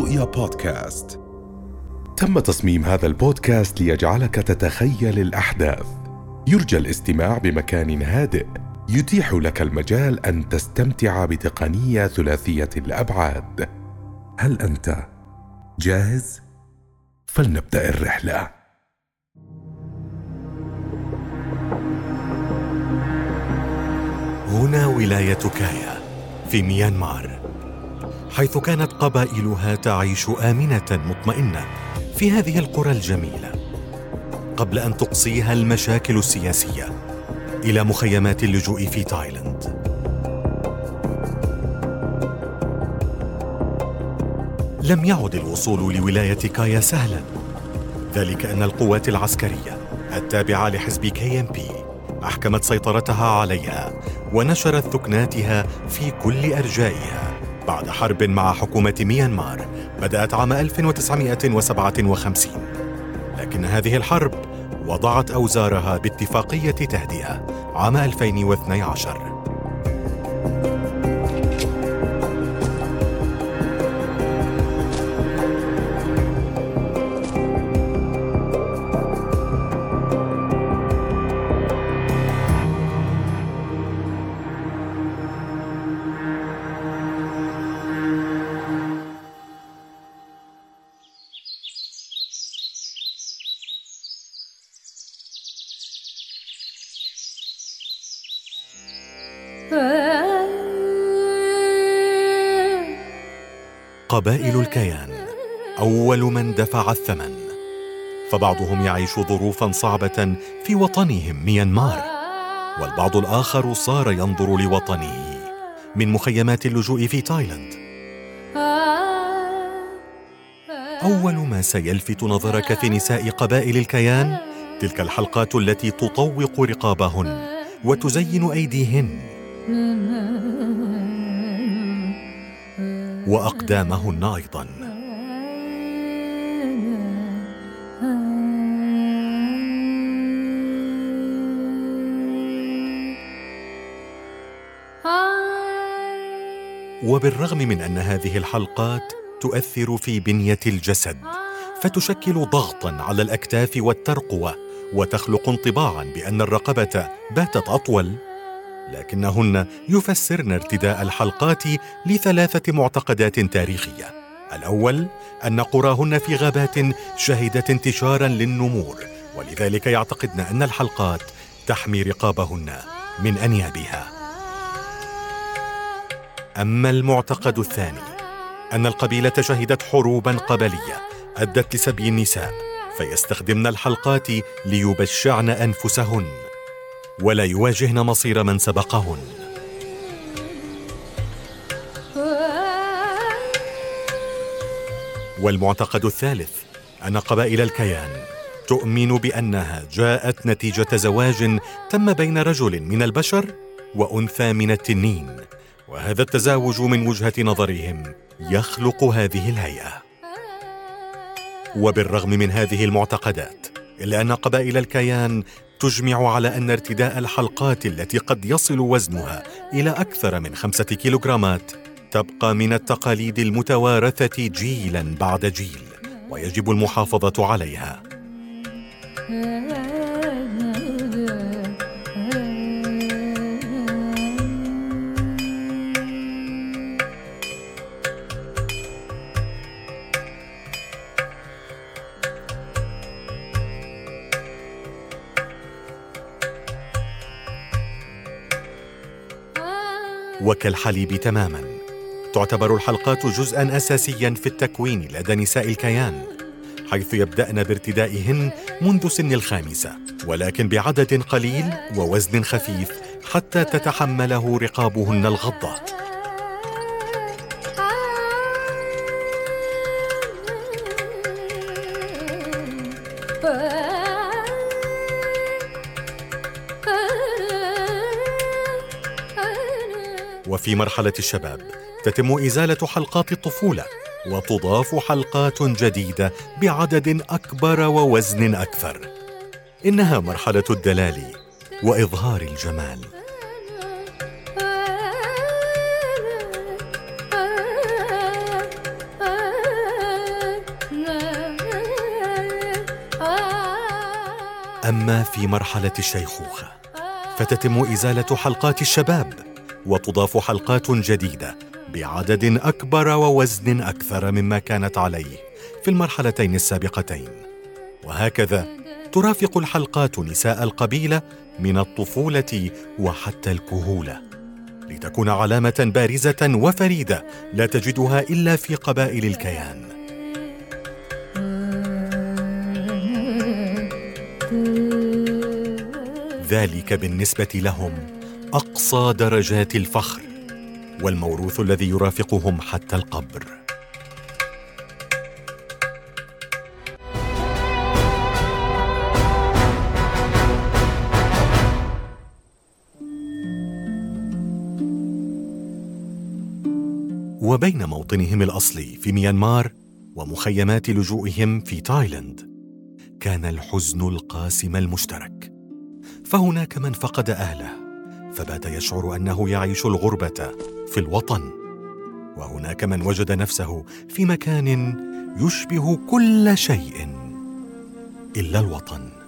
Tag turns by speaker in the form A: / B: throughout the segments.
A: رؤيا بودكاست. تم تصميم هذا البودكاست ليجعلك تتخيل الأحداث. يرجى الاستماع بمكان هادئ. يتيح لك المجال أن تستمتع بتقنية ثلاثية الأبعاد. هل أنت جاهز؟ فلنبدأ الرحلة.
B: هنا ولاية كايا في ميانمار. حيث كانت قبائلها تعيش آمنة مطمئنة في هذه القرى الجميلة. قبل أن تقصيها المشاكل السياسية إلى مخيمات اللجوء في تايلاند. لم يعد الوصول لولاية كايا سهلا. ذلك أن القوات العسكرية التابعة لحزب كي إم بي أحكمت سيطرتها عليها ونشرت ثكناتها في كل أرجائها. بعد حرب مع حكومة ميانمار بدأت عام 1957 لكن هذه الحرب وضعت أوزارها باتفاقية تهدئة عام 2012 قبائل الكيان. أول من دفع الثمن. فبعضهم يعيش ظروفا صعبة في وطنهم ميانمار. والبعض الآخر صار ينظر لوطنه من مخيمات اللجوء في تايلاند. أول ما سيلفت نظرك في نساء قبائل الكيان تلك الحلقات التي تطوق رقابهن وتزين أيديهن. واقدامهن أيضا وبالرغم من أن هذه الحلقات تؤثر في بنية الجسد فتشكل ضغطا على الأكتاف والترقوة وتخلق انطباعا بأن الرقبة باتت أطول. لكنهن يفسرن ارتداء الحلقات لثلاثة معتقدات تاريخية. الأول أن قراهن في غابات شهدت انتشارا للنمور ولذلك يعتقدن أن الحلقات تحمي رقابهن من أنيابها. أما المعتقد الثاني أن القبيلة شهدت حروبا قبلية أدت لسبي النساء فيستخدمن الحلقات ليبشعن أنفسهن. ولا يواجهن مصير من سبقهن. والمعتقد الثالث أن قبائل الكيان تؤمن بأنها جاءت نتيجة زواج تم بين رجل من البشر وأنثى من التنين وهذا التزاوج من وجهة نظرهم يخلق هذه الهيئة. وبالرغم من هذه المعتقدات إلا أن قبائل الكيان تجمع على أن ارتداء الحلقات التي قد يصل وزنها إلى أكثر من خمسة كيلوغرامات تبقى من التقاليد المتوارثة جيلا بعد جيل ويجب المحافظة عليها. وكالحليب تماما. تعتبر الحلقات جزءا اساسيا في التكوين لدى نساء الكيان حيث يبدأن بارتدائهن منذ سن الخامسة ولكن بعدد قليل ووزن خفيف حتى تتحمله رقابهن الغضة. في مرحلة الشباب تتم إزالة حلقات الطفولة وتضاف حلقات جديدة بعدد أكبر ووزن أكثر. إنها مرحلة الدلال وإظهار الجمال. أما في مرحلة الشيخوخة فتتم إزالة حلقات الشباب وتضاف حلقات جديدة بعدد أكبر ووزن أكثر مما كانت عليه في المرحلتين السابقتين. وهكذا ترافق الحلقات نساء القبيلة من الطفولة وحتى الكهولة. لتكون علامة بارزة وفريدة لا تجدها إلا في قبائل الكيان. ذلك بالنسبة لهم أقصى درجات الفخر والموروث الذي يرافقهم حتى القبر. وبين موطنهم الاصلي في ميانمار ومخيمات لجوئهم في تايلاند كان الحزن القاسم المشترك. فهناك من فقد أهله. فبات يشعر أنه يعيش الغربة في الوطن. وهناك من وجد نفسه في مكان يشبه كل شيء إلا الوطن.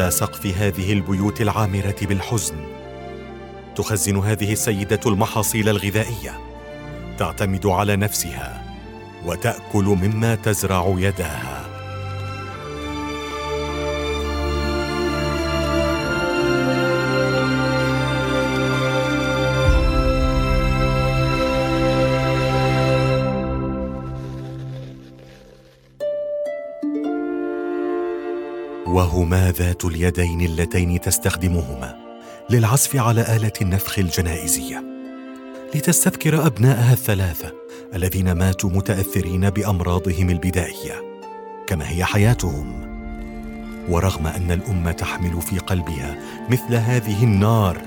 B: على سقف هذه البيوت العامرة بالحزن. تخزن هذه السيدة المحاصيل الغذائية. تعتمد على نفسها وتأكل مما تزرع يداها. وهما ذات اليدين اللتين تستخدمهما للعزف على آلة النفخ الجنائزية. لتستذكر ابناءها الثلاثة الذين ماتوا متأثرين بأمراضهم البدائية كما هي حياتهم. ورغم أن الأمة تحمل في قلبها مثل هذه النار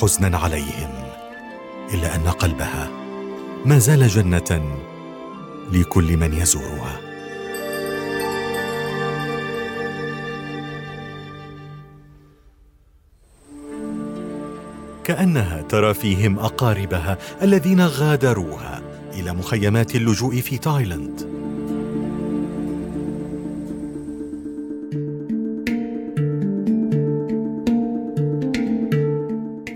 B: حزنا عليهم إلا أن قلبها ما زال جنة لكل من يزورها. كأنها ترى فيهم أقاربها الذين غادروها إلى مخيمات اللجوء في تايلاند.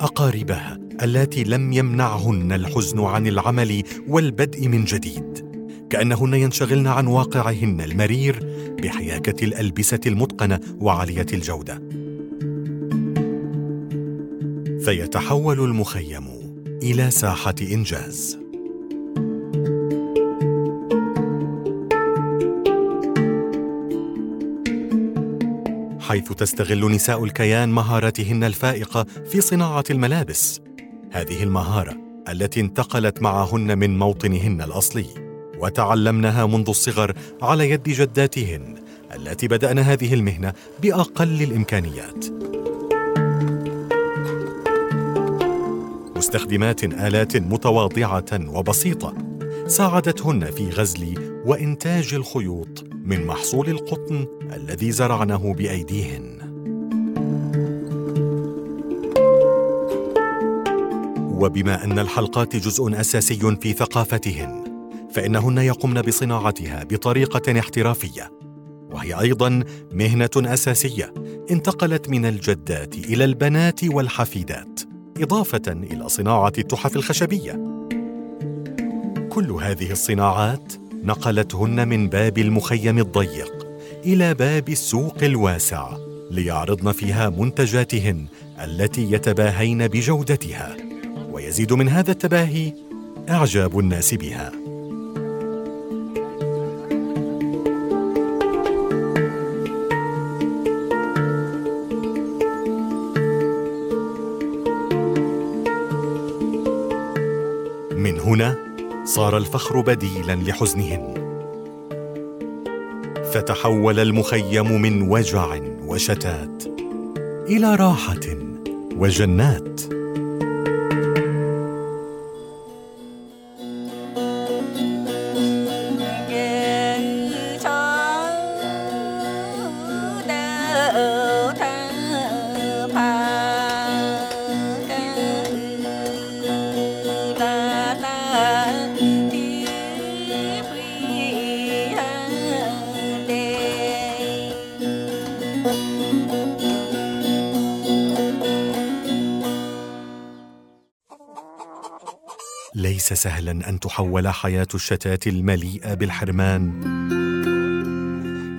B: أقاربها اللاتي لم يمنعهن الحزن عن العمل والبدء من جديد كأنهن ينشغلن عن واقعهن المرير بحياكة الألبسة المتقنة وعالية الجودة. فيتحول المخيم إلى ساحة إنجاز حيث تستغل نساء الكيان مهاراتهن الفائقة في صناعة الملابس هذه المهارة التي انتقلت معهن من موطنهن الأصلي وتعلمنها منذ الصغر على يد جداتهن التي بدأن هذه المهنة بأقل الإمكانيات. مستخدمات آلات متواضعة وبسيطة ساعدتهن في غزل وإنتاج الخيوط من محصول القطن الذي زرعنه بأيديهن. وبما أن الحلقات جزء أساسي في ثقافتهن، فإنهن يقمن بصناعتها بطريقة احترافية، وهي أيضا مهنة أساسية انتقلت من الجدات إلى البنات والحفيدات. إضافة إلى صناعة التحف الخشبية. كل هذه الصناعات نقلتهن من باب المخيم الضيق إلى باب السوق الواسع ليعرضن فيها منتجاتهن التي يتباهين بجودتها ويزيد من هذا التباهي إعجاب الناس بها صار الفخر بديلا لحزنهن. فتحول المخيم من وجع وشتات إلى راحة وجنات. ليس سهلا أن تحول حياة الشتات المليئة بالحرمان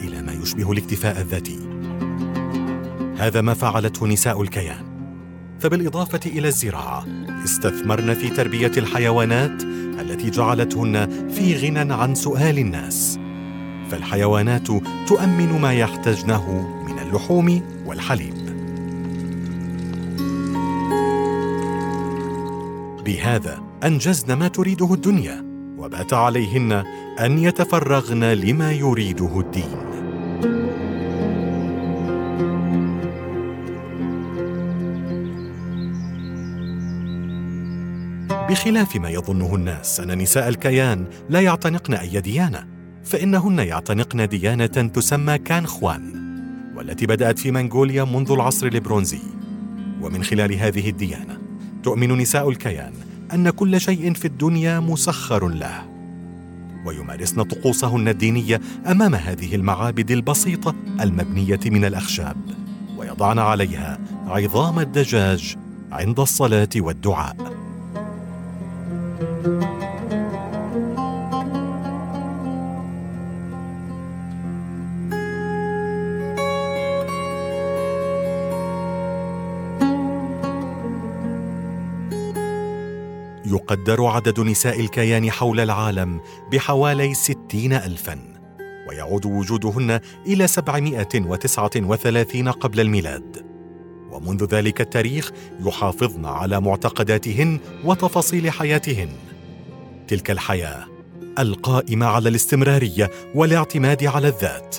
B: إلى ما يشبه الاكتفاء الذاتي. هذا ما فعلته نساء الكيان. فبالإضافة إلى الزراعة استثمرن في تربية الحيوانات التي جعلتهن في غنى عن سؤال الناس. فالحيوانات تؤمن ما يحتاجنه من اللحوم والحليب. بهذا أنجزن ما تريده الدنيا وبات عليهن أن يتفرغن لما يريده الدين. بخلاف ما يظنه الناس أن نساء الكيان لا يعتنقن أي ديانة فإنهن يعتنقن ديانة تسمى كان خوان والتي بدأت في منغوليا منذ العصر البرونزي. ومن خلال هذه الديانة تؤمن نساء الكيان أن كل شيء في الدنيا مسخر له. ويمارسن طقوسهن الدينية أمام هذه المعابد البسيطة المبنية من الأخشاب ويضعن عليها عظام الدجاج عند الصلاة والدعاء. يقدر عدد نساء الكيان حول العالم بحوالي ستين ألفاً ويعود وجودهن إلى سبعمائة وتسعة وثلاثين قبل الميلاد. ومنذ ذلك التاريخ يحافظن على معتقداتهن وتفاصيل حياتهن. تلك الحياة القائمة على الاستمرارية والاعتماد على الذات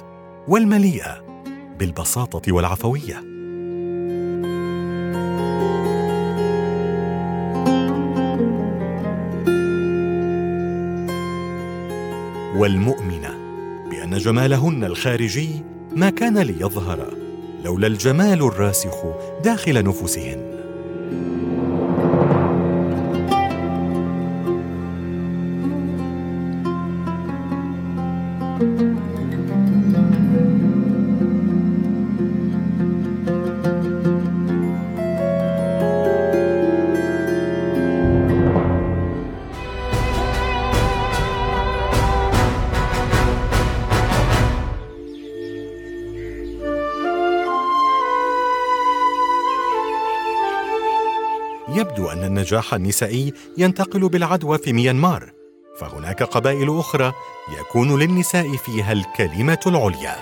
B: والمليئة بالبساطة والعفوية. والمؤمنه بأن جمالهن الخارجي ما كان ليظهر لولا الجمال الراسخ داخل نفوسهن. النجاح النسائي ينتقل بالعدوى في ميانمار فهناك قبائل أخرى يكون للنساء فيها الكلمة العليا.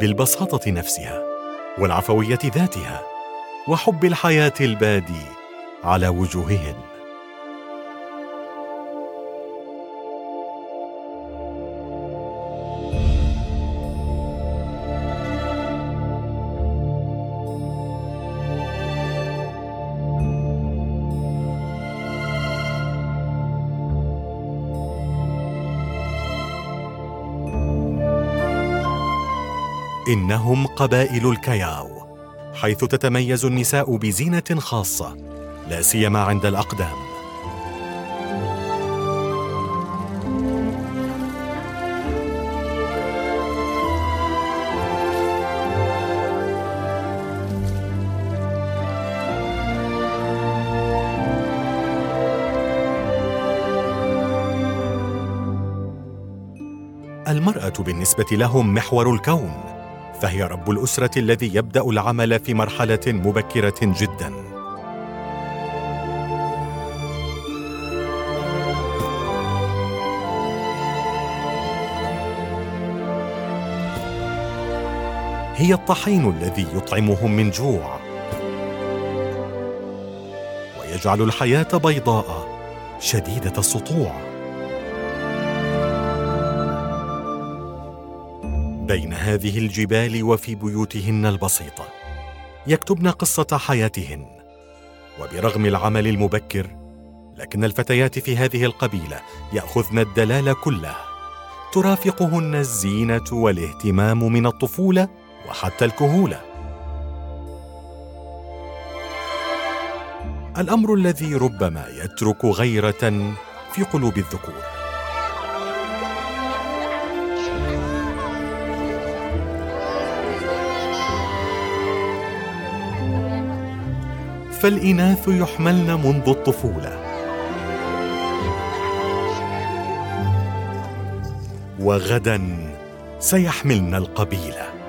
B: بالبساطة نفسها والعفوية ذاتها وحب الحياة البادي على وجوههن. إنهم قبائل الكياو حيث تتميز النساء بزينة خاصة لا سيما عند الأقدام. المرأة بالنسبة لهم محور الكون. فهي رب الأسرة الذي يبدأ العمل في مرحلة مبكرة جدا. هي الطحين الذي يطعمهم من جوع. ويجعل الحياة بيضاء شديدة السطوع. بين هذه الجبال وفي بيوتهن البسيطه يكتبن قصة حياتهن. وبرغم العمل المبكر لكن الفتيات في هذه القبيلة يأخذن الدلال كله. ترافقهن الزينة والاهتمام من الطفولة وحتى الكهولة. الأمر الذي ربما يترك غيرة في قلوب الذكور. فالإناث يحملن منذ الطفولة. وغدا سيحملن القبيلة.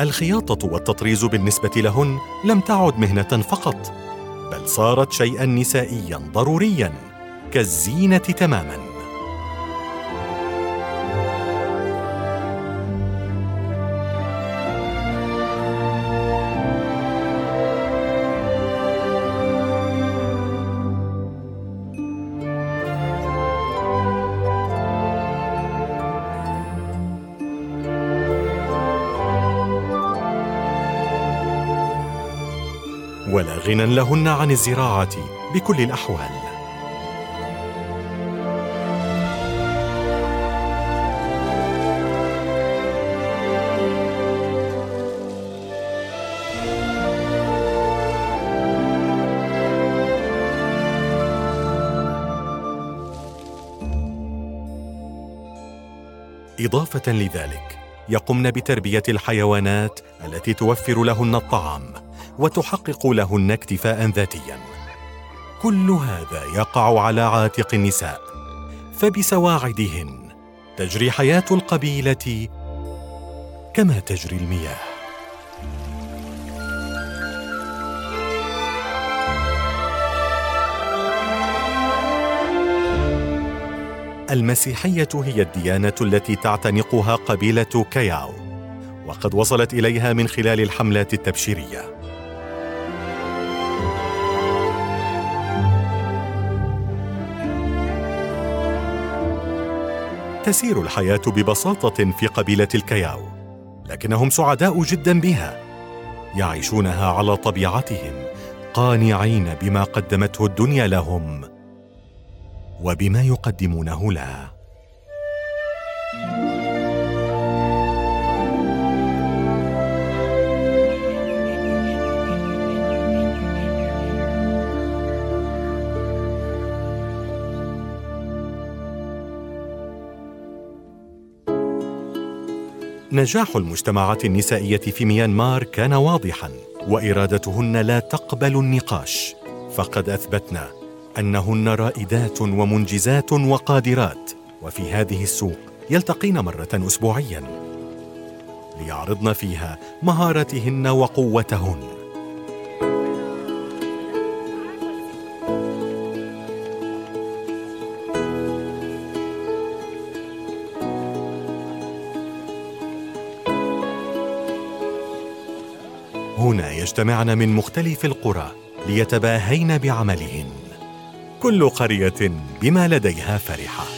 B: الخياطة والتطريز بالنسبة لهن لم تعد مهنة فقط بل صارت شيئا نسائيا ضروريا كالزينة تماما. ولا غنى لهن عن الزراعة بكل الأحوال. إضافة لذلك يقمن بتربية الحيوانات التي توفر لهن الطعام. وتحقق لهن اكتفاء ذاتيا. كل هذا يقع على عاتق النساء فبسواعدهن تجري حياة القبيلة كما تجري المياه. المسيحية هي الديانة التي تعتنقها قبيلة كياو وقد وصلت إليها من خلال الحملات التبشيرية. تسير الحياة ببساطة في قبيلة الكياو لكنهم سعداء جدا بها. يعيشونها على طبيعتهم قانعين بما قدمته الدنيا لهم وبما يقدمونه لها نجاح المجتمعات النسائية في ميانمار كان واضحا وإرادتهن لا تقبل النقاش. فقد اثبتن أنهن رائدات ومنجزات وقادرات وفي هذه السوق يلتقين مرة اسبوعيا. ليعرضن فيها مهاراتهن وقوتهن. هنا يجتمعن من مختلف القرى ليتباهين بعملهن. كل قرية بما لديها فرحة.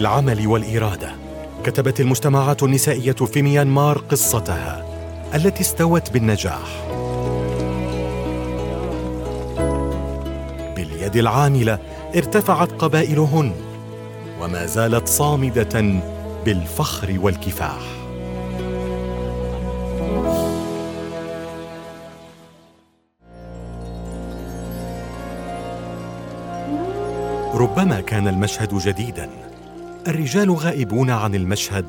B: بالعمل والإرادة كتبت المجتمعات النسائية في ميانمار قصتها التي استوت بالنجاح. باليد العاملة ارتفعت قبائلهن وما زالت صامدة بالفخر والكفاح. ربما كان المشهد جديدا. الرجال غائبون عن المشهد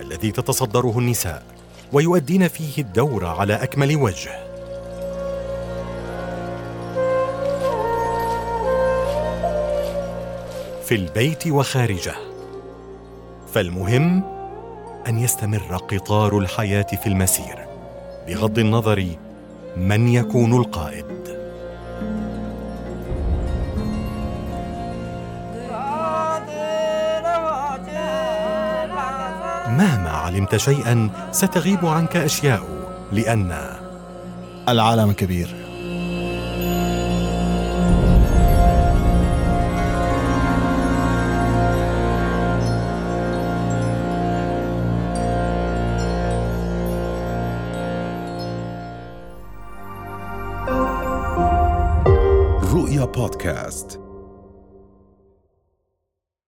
B: الذي تتصدره النساء ويؤدين فيه الدور على أكمل وجه. في البيت وخارجه. فالمهم أن يستمر قطار الحياة في المسير بغض النظر من يكون القائد. مهما علمت شيئا ستغيب عنك أشياء لأن
C: العالم كبير.
A: رؤيا بودكاست.